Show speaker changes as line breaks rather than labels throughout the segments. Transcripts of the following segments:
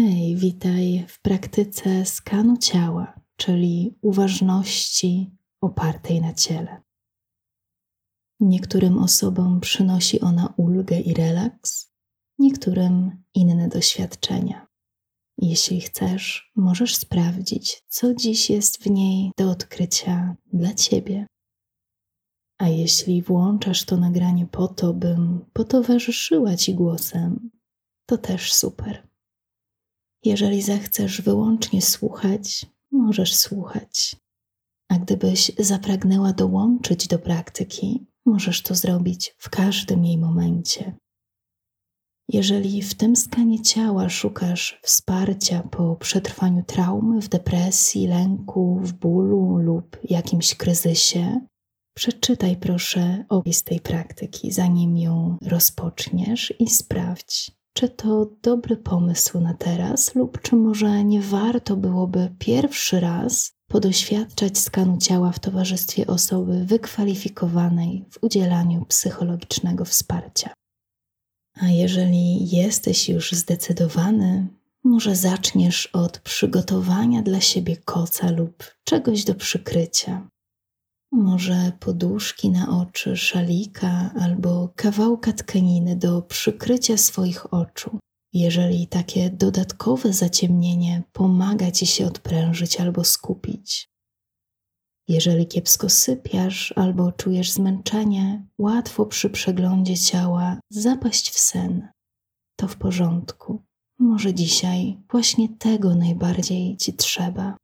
Hej, witaj w praktyce skanu ciała, czyli uważności opartej na ciele. Niektórym osobom przynosi ona ulgę i relaks, niektórym inne doświadczenia. Jeśli chcesz, możesz sprawdzić, co dziś jest w niej do odkrycia dla ciebie. A jeśli włączasz to nagranie po to, bym potowarzyszyła ci głosem, to też super. Jeżeli zechcesz wyłącznie słuchać, możesz słuchać. A gdybyś zapragnęła dołączyć do praktyki, możesz to zrobić w każdym jej momencie. Jeżeli w tym skanie ciała szukasz wsparcia po przetrwaniu traumy, w depresji, lęku, w bólu lub jakimś kryzysie, przeczytaj proszę opis tej praktyki, zanim ją rozpoczniesz i sprawdź, czy to dobry pomysł na teraz, lub czy może nie warto byłoby pierwszy raz podoświadczać skanu ciała w towarzystwie osoby wykwalifikowanej w udzielaniu psychologicznego wsparcia. A jeżeli jesteś już zdecydowany, może zaczniesz od przygotowania dla siebie koca lub czegoś do przykrycia. Może poduszki na oczy, szalika albo kawałka tkaniny do przykrycia swoich oczu. Jeżeli takie dodatkowe zaciemnienie pomaga ci się odprężyć albo skupić. Jeżeli kiepsko sypiasz albo czujesz zmęczenie, łatwo przy przeglądzie ciała zapaść w sen. To w porządku. Może dzisiaj właśnie tego najbardziej ci trzeba.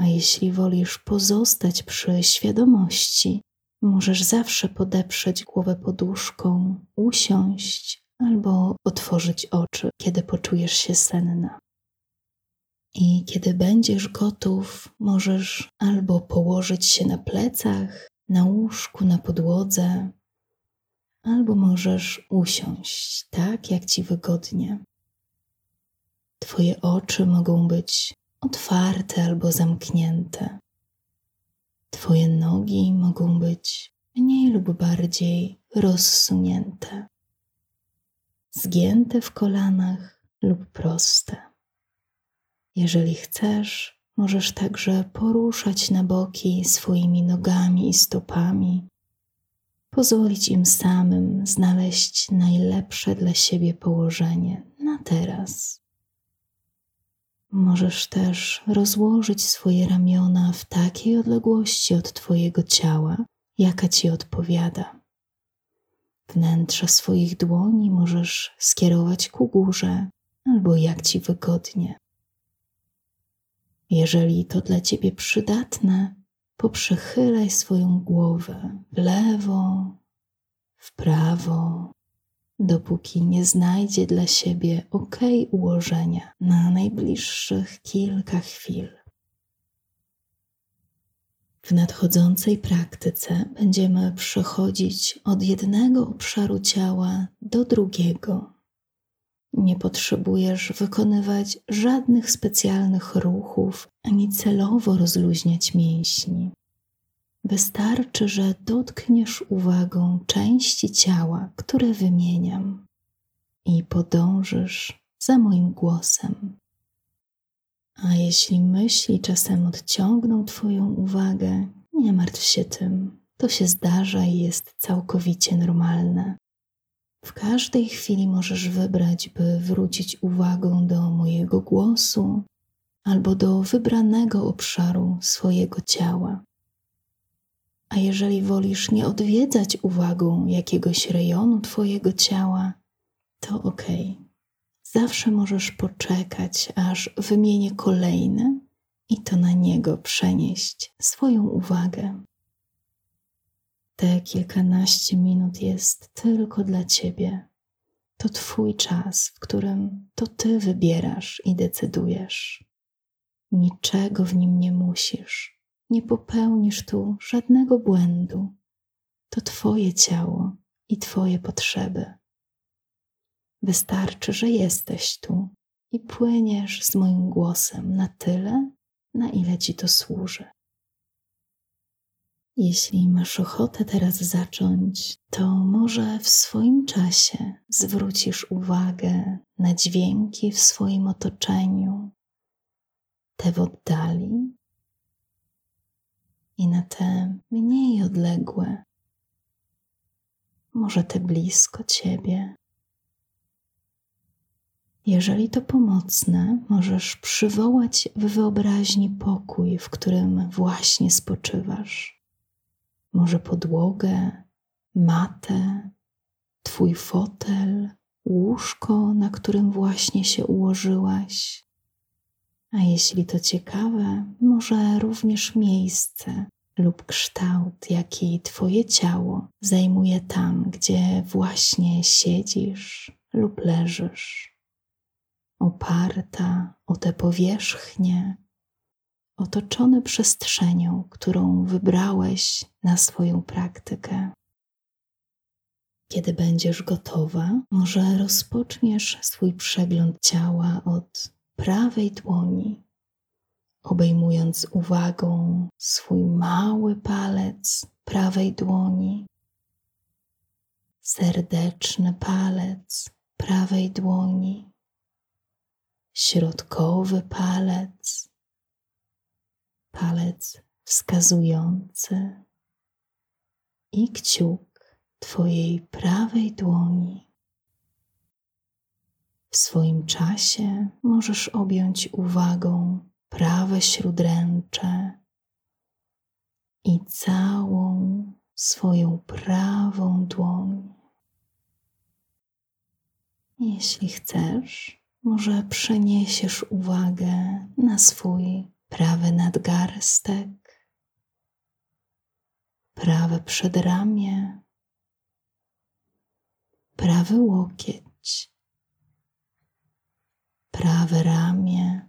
A jeśli wolisz pozostać przy świadomości, możesz zawsze podeprzeć głowę poduszką, usiąść albo otworzyć oczy, kiedy poczujesz się senna. I kiedy będziesz gotów, możesz albo położyć się na plecach, na łóżku, na podłodze, albo możesz usiąść tak, jak ci wygodnie. Twoje oczy mogą być otwarte albo zamknięte. Twoje nogi mogą być mniej lub bardziej rozsunięte, zgięte w kolanach lub proste. Jeżeli chcesz, możesz także poruszać na boki swoimi nogami i stopami, pozwolić im samym znaleźć najlepsze dla siebie położenie na teraz. Możesz też rozłożyć swoje ramiona w takiej odległości od Twojego ciała, jaka Ci odpowiada. Wnętrze swoich dłoni możesz skierować ku górze albo jak Ci wygodnie. Jeżeli to dla Ciebie przydatne, poprzechylaj swoją głowę w lewo, w prawo, dopóki nie znajdzie dla siebie ok ułożenia na najbliższych kilka chwil. W nadchodzącej praktyce będziemy przechodzić od jednego obszaru ciała do drugiego. Nie potrzebujesz wykonywać żadnych specjalnych ruchów ani celowo rozluźniać mięśni. Wystarczy, że dotkniesz uwagą części ciała, które wymieniam, i podążysz za moim głosem. A jeśli myśli czasem odciągną Twoją uwagę, nie martw się tym. To się zdarza i jest całkowicie normalne. W każdej chwili możesz wybrać, by wrócić uwagą do mojego głosu albo do wybranego obszaru swojego ciała. A jeżeli wolisz nie odwiedzać uwagą jakiegoś rejonu Twojego ciała, to ok. Zawsze możesz poczekać, aż wymienię kolejny i to na niego przenieść swoją uwagę. Te kilkanaście minut jest tylko dla Ciebie. To Twój czas, w którym to Ty wybierasz i decydujesz. Niczego w nim nie musisz nie popełnisz tu żadnego błędu. To Twoje ciało i Twoje potrzeby. Wystarczy, że jesteś tu i płyniesz z moim głosem na tyle, na ile Ci to służy. Jeśli masz ochotę teraz zacząć, to może w swoim czasie zwrócisz uwagę na dźwięki w swoim otoczeniu, te w oddali i na te mniej odległe, może te blisko ciebie. Jeżeli to pomocne, możesz przywołać w wyobraźni pokój, w którym właśnie spoczywasz. Może podłogę, matę, twój fotel, łóżko, na którym właśnie się ułożyłaś. A jeśli to ciekawe, może również miejsce lub kształt, jaki Twoje ciało zajmuje tam, gdzie właśnie siedzisz lub leżysz oparta o tę powierzchnię, otoczony przestrzenią, którą wybrałeś na swoją praktykę. Kiedy będziesz gotowa, może rozpoczniesz swój przegląd ciała od prawej dłoni, obejmując uwagą swój mały palec prawej dłoni, serdeczny palec prawej dłoni środkowy palec, palec wskazujący i kciuk Twojej prawej dłoni. W swoim czasie możesz objąć uwagą prawe śródręcze i całą swoją prawą dłoń. Jeśli chcesz, może przeniesiesz uwagę na swój prawy nadgarstek, prawe przedramię, prawy łokieć, prawe ramię,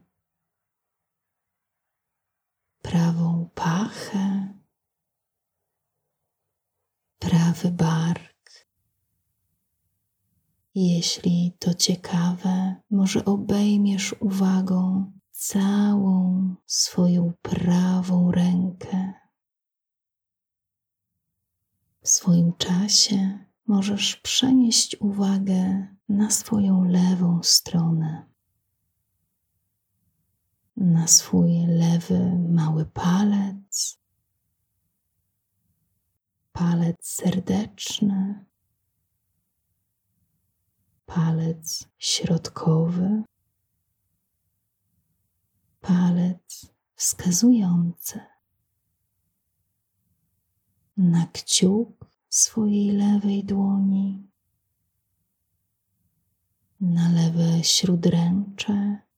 prawą pachę, prawy bar jeśli to ciekawe, może obejmiesz uwagą całą swoją prawą rękę. W swoim czasie możesz przenieść uwagę na swoją lewą stronę, na swój lewy mały palec, palec serdeczny. Palec środkowy, palec wskazujący. Na kciuk swojej lewej dłoni, na lewe śródręcze.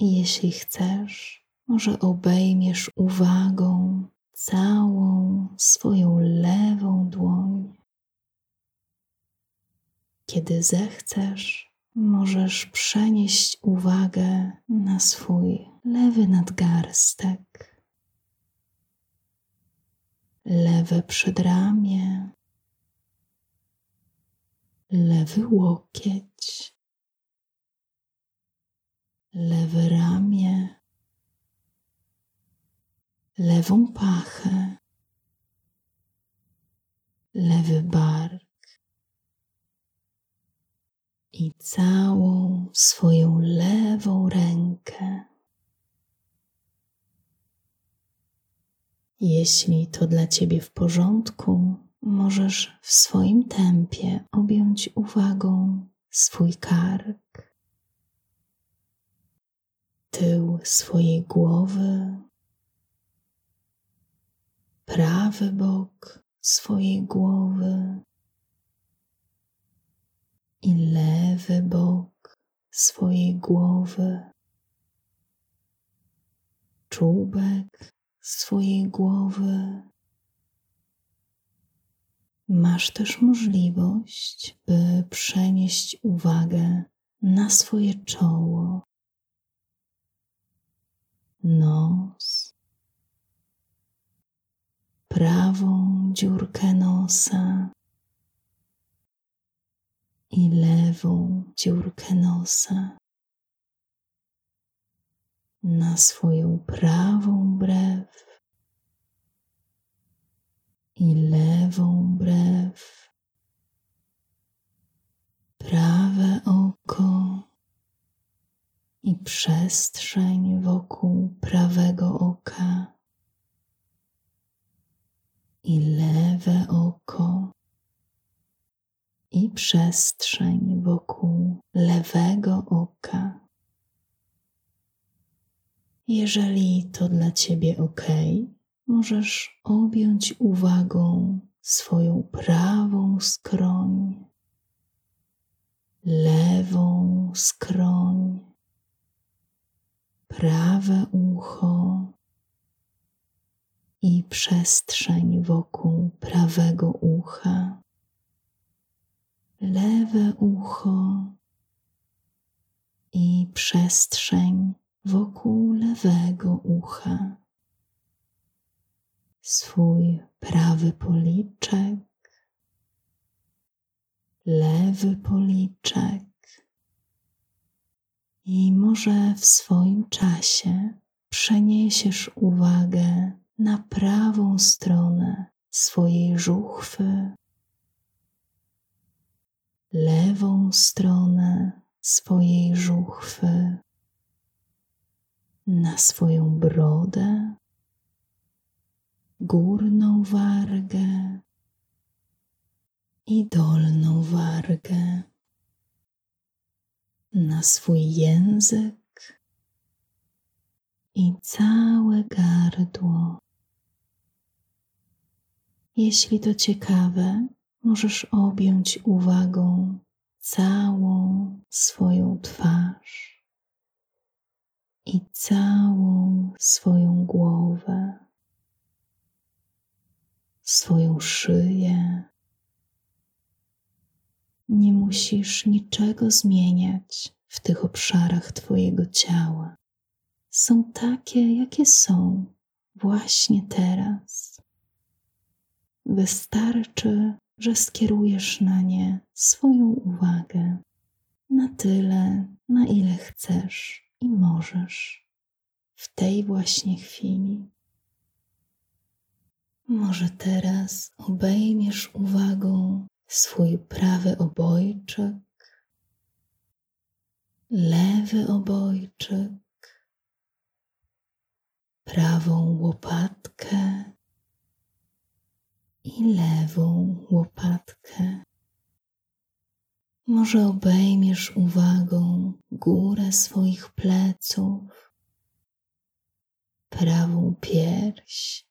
I jeśli chcesz, może obejmiesz uwagą całą swoją lewą dłoń. Kiedy zechcesz, możesz przenieść uwagę na swój lewy nadgarstek, lewe przedramię, lewy łokieć, lewe ramię, lewą pachę, lewy bark i całą swoją lewą rękę. Jeśli to dla Ciebie w porządku, możesz w swoim tempie objąć uwagą swój kark, tył swojej głowy, prawy bok swojej głowy i lewy bok swojej głowy, czubek swojej głowy. Masz też możliwość, by przenieść uwagę na swoje czoło, nos, prawą dziurkę nosa i lewą dziurkę nosa. Na swoją prawą brew i lewą brew, prawą przestrzeń wokół prawego oka. I lewe oko. I przestrzeń wokół lewego oka. Jeżeli to dla Ciebie ok, możesz objąć uwagą swoją prawą skroń, lewą skroń, przestrzeń wokół prawego ucha, lewe ucho i przestrzeń wokół lewego ucha, swój prawy policzek, lewy policzek i może w swoim czasie przeniesiesz uwagę na prawą stronę swojej żuchwy, lewą stronę swojej żuchwy, na swoją brodę, górną wargę i dolną wargę, na swój język i całe gardło. Jeśli to ciekawe, możesz objąć uwagą całą swoją twarz i całą swoją głowę, swoją szyję. Nie musisz niczego zmieniać w tych obszarach Twojego ciała. Są takie, jakie są właśnie teraz. Wystarczy, że skierujesz na nie swoją uwagę. Na tyle, na ile chcesz i możesz. W tej właśnie chwili. Może teraz obejmiesz uwagą swój prawy obojczyk, lewy obojczyk, prawą łopatkę i lewą łopatkę. Może obejmiesz uwagą górę swoich pleców, prawą pierś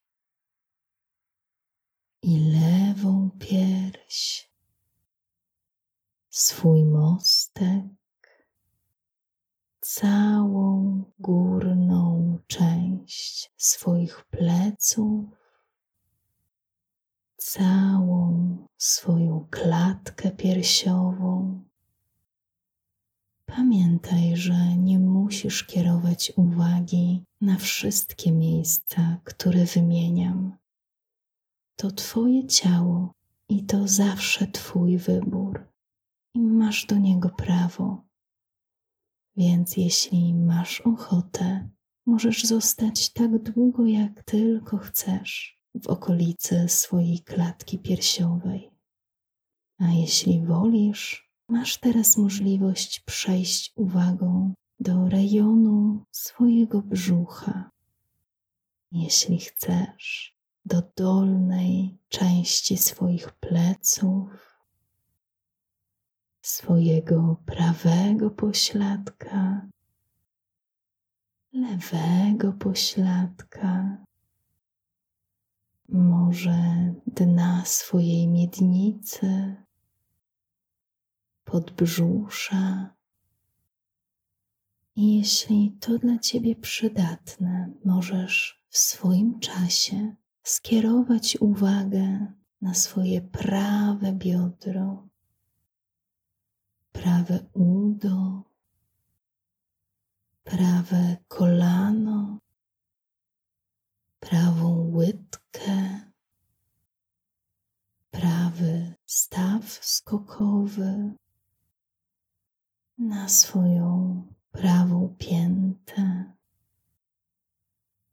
i lewą pierś, swój mostek, całą górną część swoich pleców całą swoją klatkę piersiową. Pamiętaj, że nie musisz kierować uwagi na wszystkie miejsca, które wymieniam. To Twoje ciało i to zawsze Twój wybór, i masz do niego prawo. Więc jeśli masz ochotę, możesz zostać tak długo, jak tylko chcesz w okolicy swojej klatki piersiowej. A jeśli wolisz, masz teraz możliwość przejść uwagą do rejonu swojego brzucha. Jeśli chcesz, do dolnej części swoich pleców, swojego prawego pośladka, lewego pośladka może dna swojej miednicy, podbrzusza. I jeśli to dla Ciebie przydatne, możesz w swoim czasie skierować uwagę na swoje prawe biodro, prawe udo, prawe kolano, prawą łydkę, prawy staw skokowy, na swoją prawą piętę,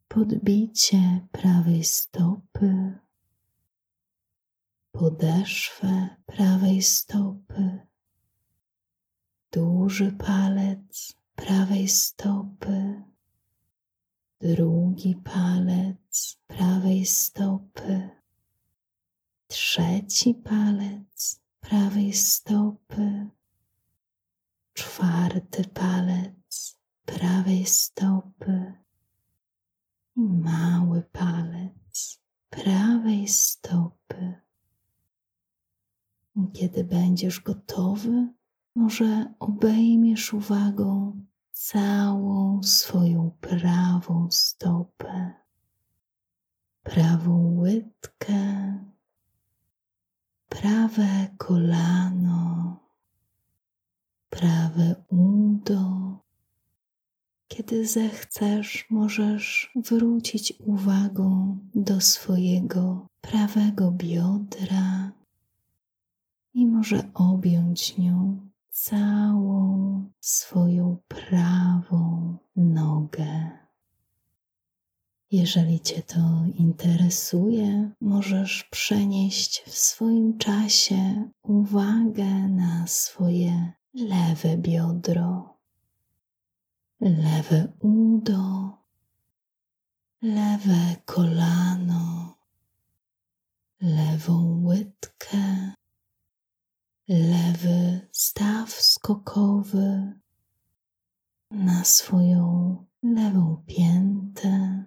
podbicie prawej stopy, podeszwę prawej stopy, duży palec prawej stopy, drugi palec prawej stopy, trzeci palec prawej stopy, czwarty palec prawej stopy. I mały palec prawej stopy. Kiedy będziesz gotowy, może obejmiesz uwagą całą swoją prawą stopę, prawą łydkę, prawe kolano, prawe udo. Kiedy zechcesz, możesz wrócić uwagą do swojego prawego biodra i może objąć nią całą swoją prawą nogę. Jeżeli Cię to interesuje, możesz przenieść w swoim czasie uwagę na swoje lewe biodro, lewe udo, lewe kolano, lewą łydkę, lewy staw skokowy na swoją lewą piętę,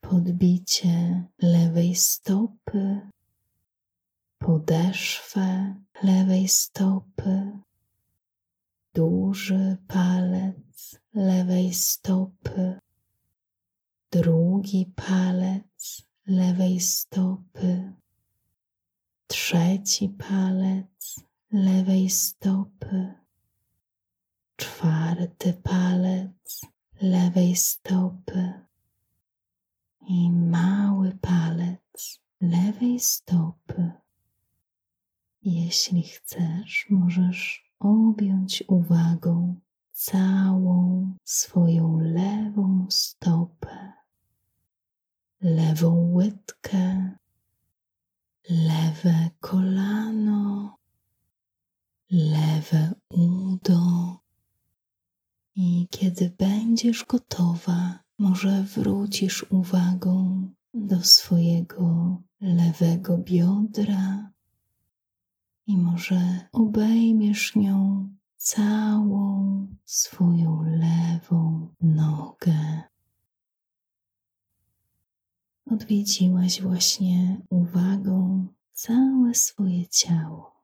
podbicie lewej stopy, podeszwę lewej stopy, duży palec lewej stopy, drugi palec lewej stopy trzeci palec lewej stopy, czwarty palec lewej stopy. I mały palec lewej stopy. Jeśli chcesz, możesz objąć uwagą całą swoją lewą stopę, lewą łydkę lewe kolano, lewe udo. I kiedy będziesz gotowa, może wrócisz uwagą do swojego lewego biodra i może obejmiesz nią całą swoją lewą nogę odwiedziłaś właśnie uwagą całe swoje ciało.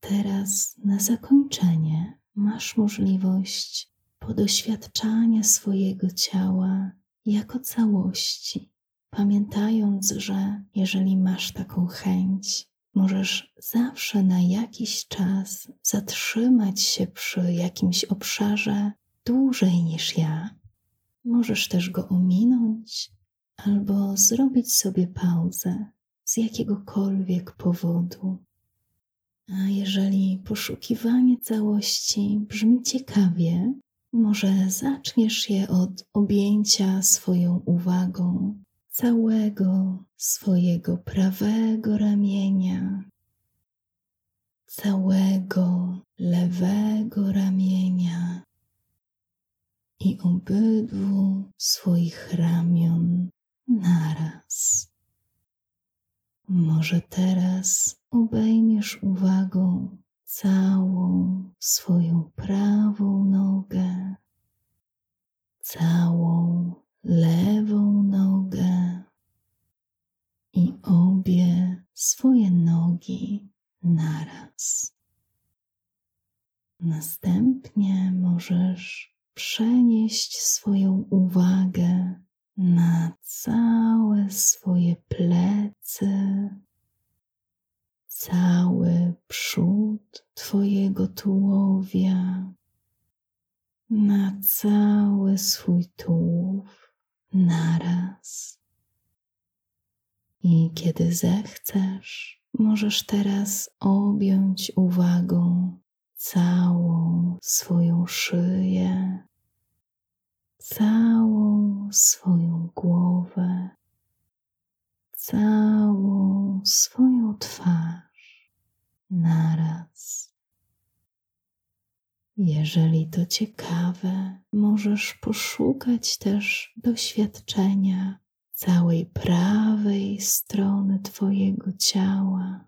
Teraz na zakończenie masz możliwość podoświadczania swojego ciała jako całości, pamiętając, że jeżeli masz taką chęć, możesz zawsze na jakiś czas zatrzymać się przy jakimś obszarze dłużej niż ja. Możesz też go ominąć albo zrobić sobie pauzę z jakiegokolwiek powodu. A jeżeli poszukiwanie całości brzmi ciekawie, może zaczniesz je od objęcia swoją uwagą całego swojego prawego ramienia, całego lewego ramienia i obydwu swoich ramion naraz. Może teraz obejmiesz uwagą całą swoją prawą nogę, całą lewą nogę i obie swoje nogi naraz. Następnie możesz przenieść swoją uwagę na całe swoje plecy, cały przód Twojego tułowia, na cały swój tułów naraz. I kiedy zechcesz, możesz teraz objąć uwagą całą swoją szyję, całą swoją głowę, całą swoją twarz naraz. Jeżeli to ciekawe, możesz poszukać też doświadczenia całej prawej strony Twojego ciała,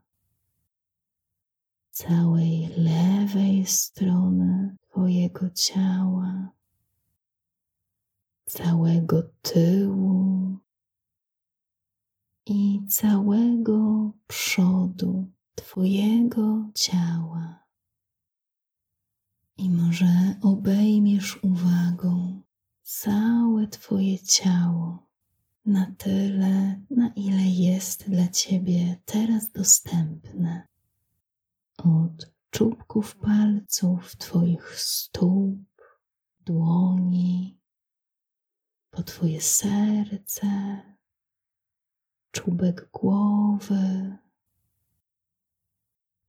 całej lewej strony Twojego ciała, całego tyłu i całego przodu Twojego ciała. I może obejmiesz uwagą całe Twoje ciało na tyle, na ile jest dla Ciebie teraz dostępne. Od czubków palców Twoich stóp, dłoni, po Twoje serce, czubek głowy.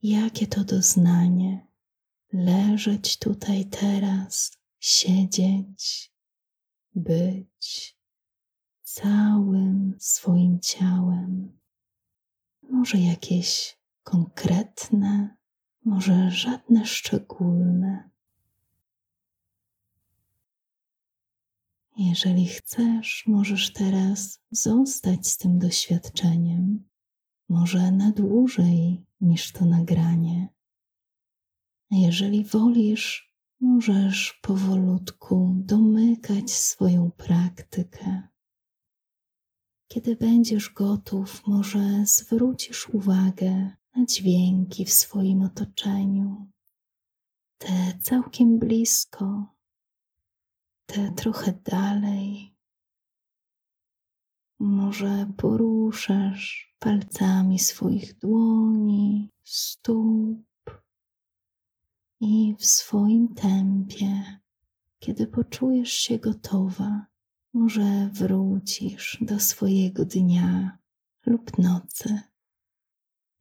Jakie to doznanie leżeć tutaj teraz, siedzieć, być całym swoim ciałem. Może jakieś konkretne, może żadne szczególne. Jeżeli chcesz, możesz teraz zostać z tym doświadczeniem, może na dłużej niż to nagranie. A jeżeli wolisz, możesz powolutku domykać swoją praktykę. Kiedy będziesz gotów, może zwrócisz uwagę na dźwięki w swoim otoczeniu, te całkiem blisko, te trochę dalej. Może poruszasz palcami swoich dłoni, stóp i w swoim tempie, kiedy poczujesz się gotowa, może wrócisz do swojego dnia lub nocy.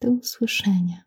Do usłyszenia.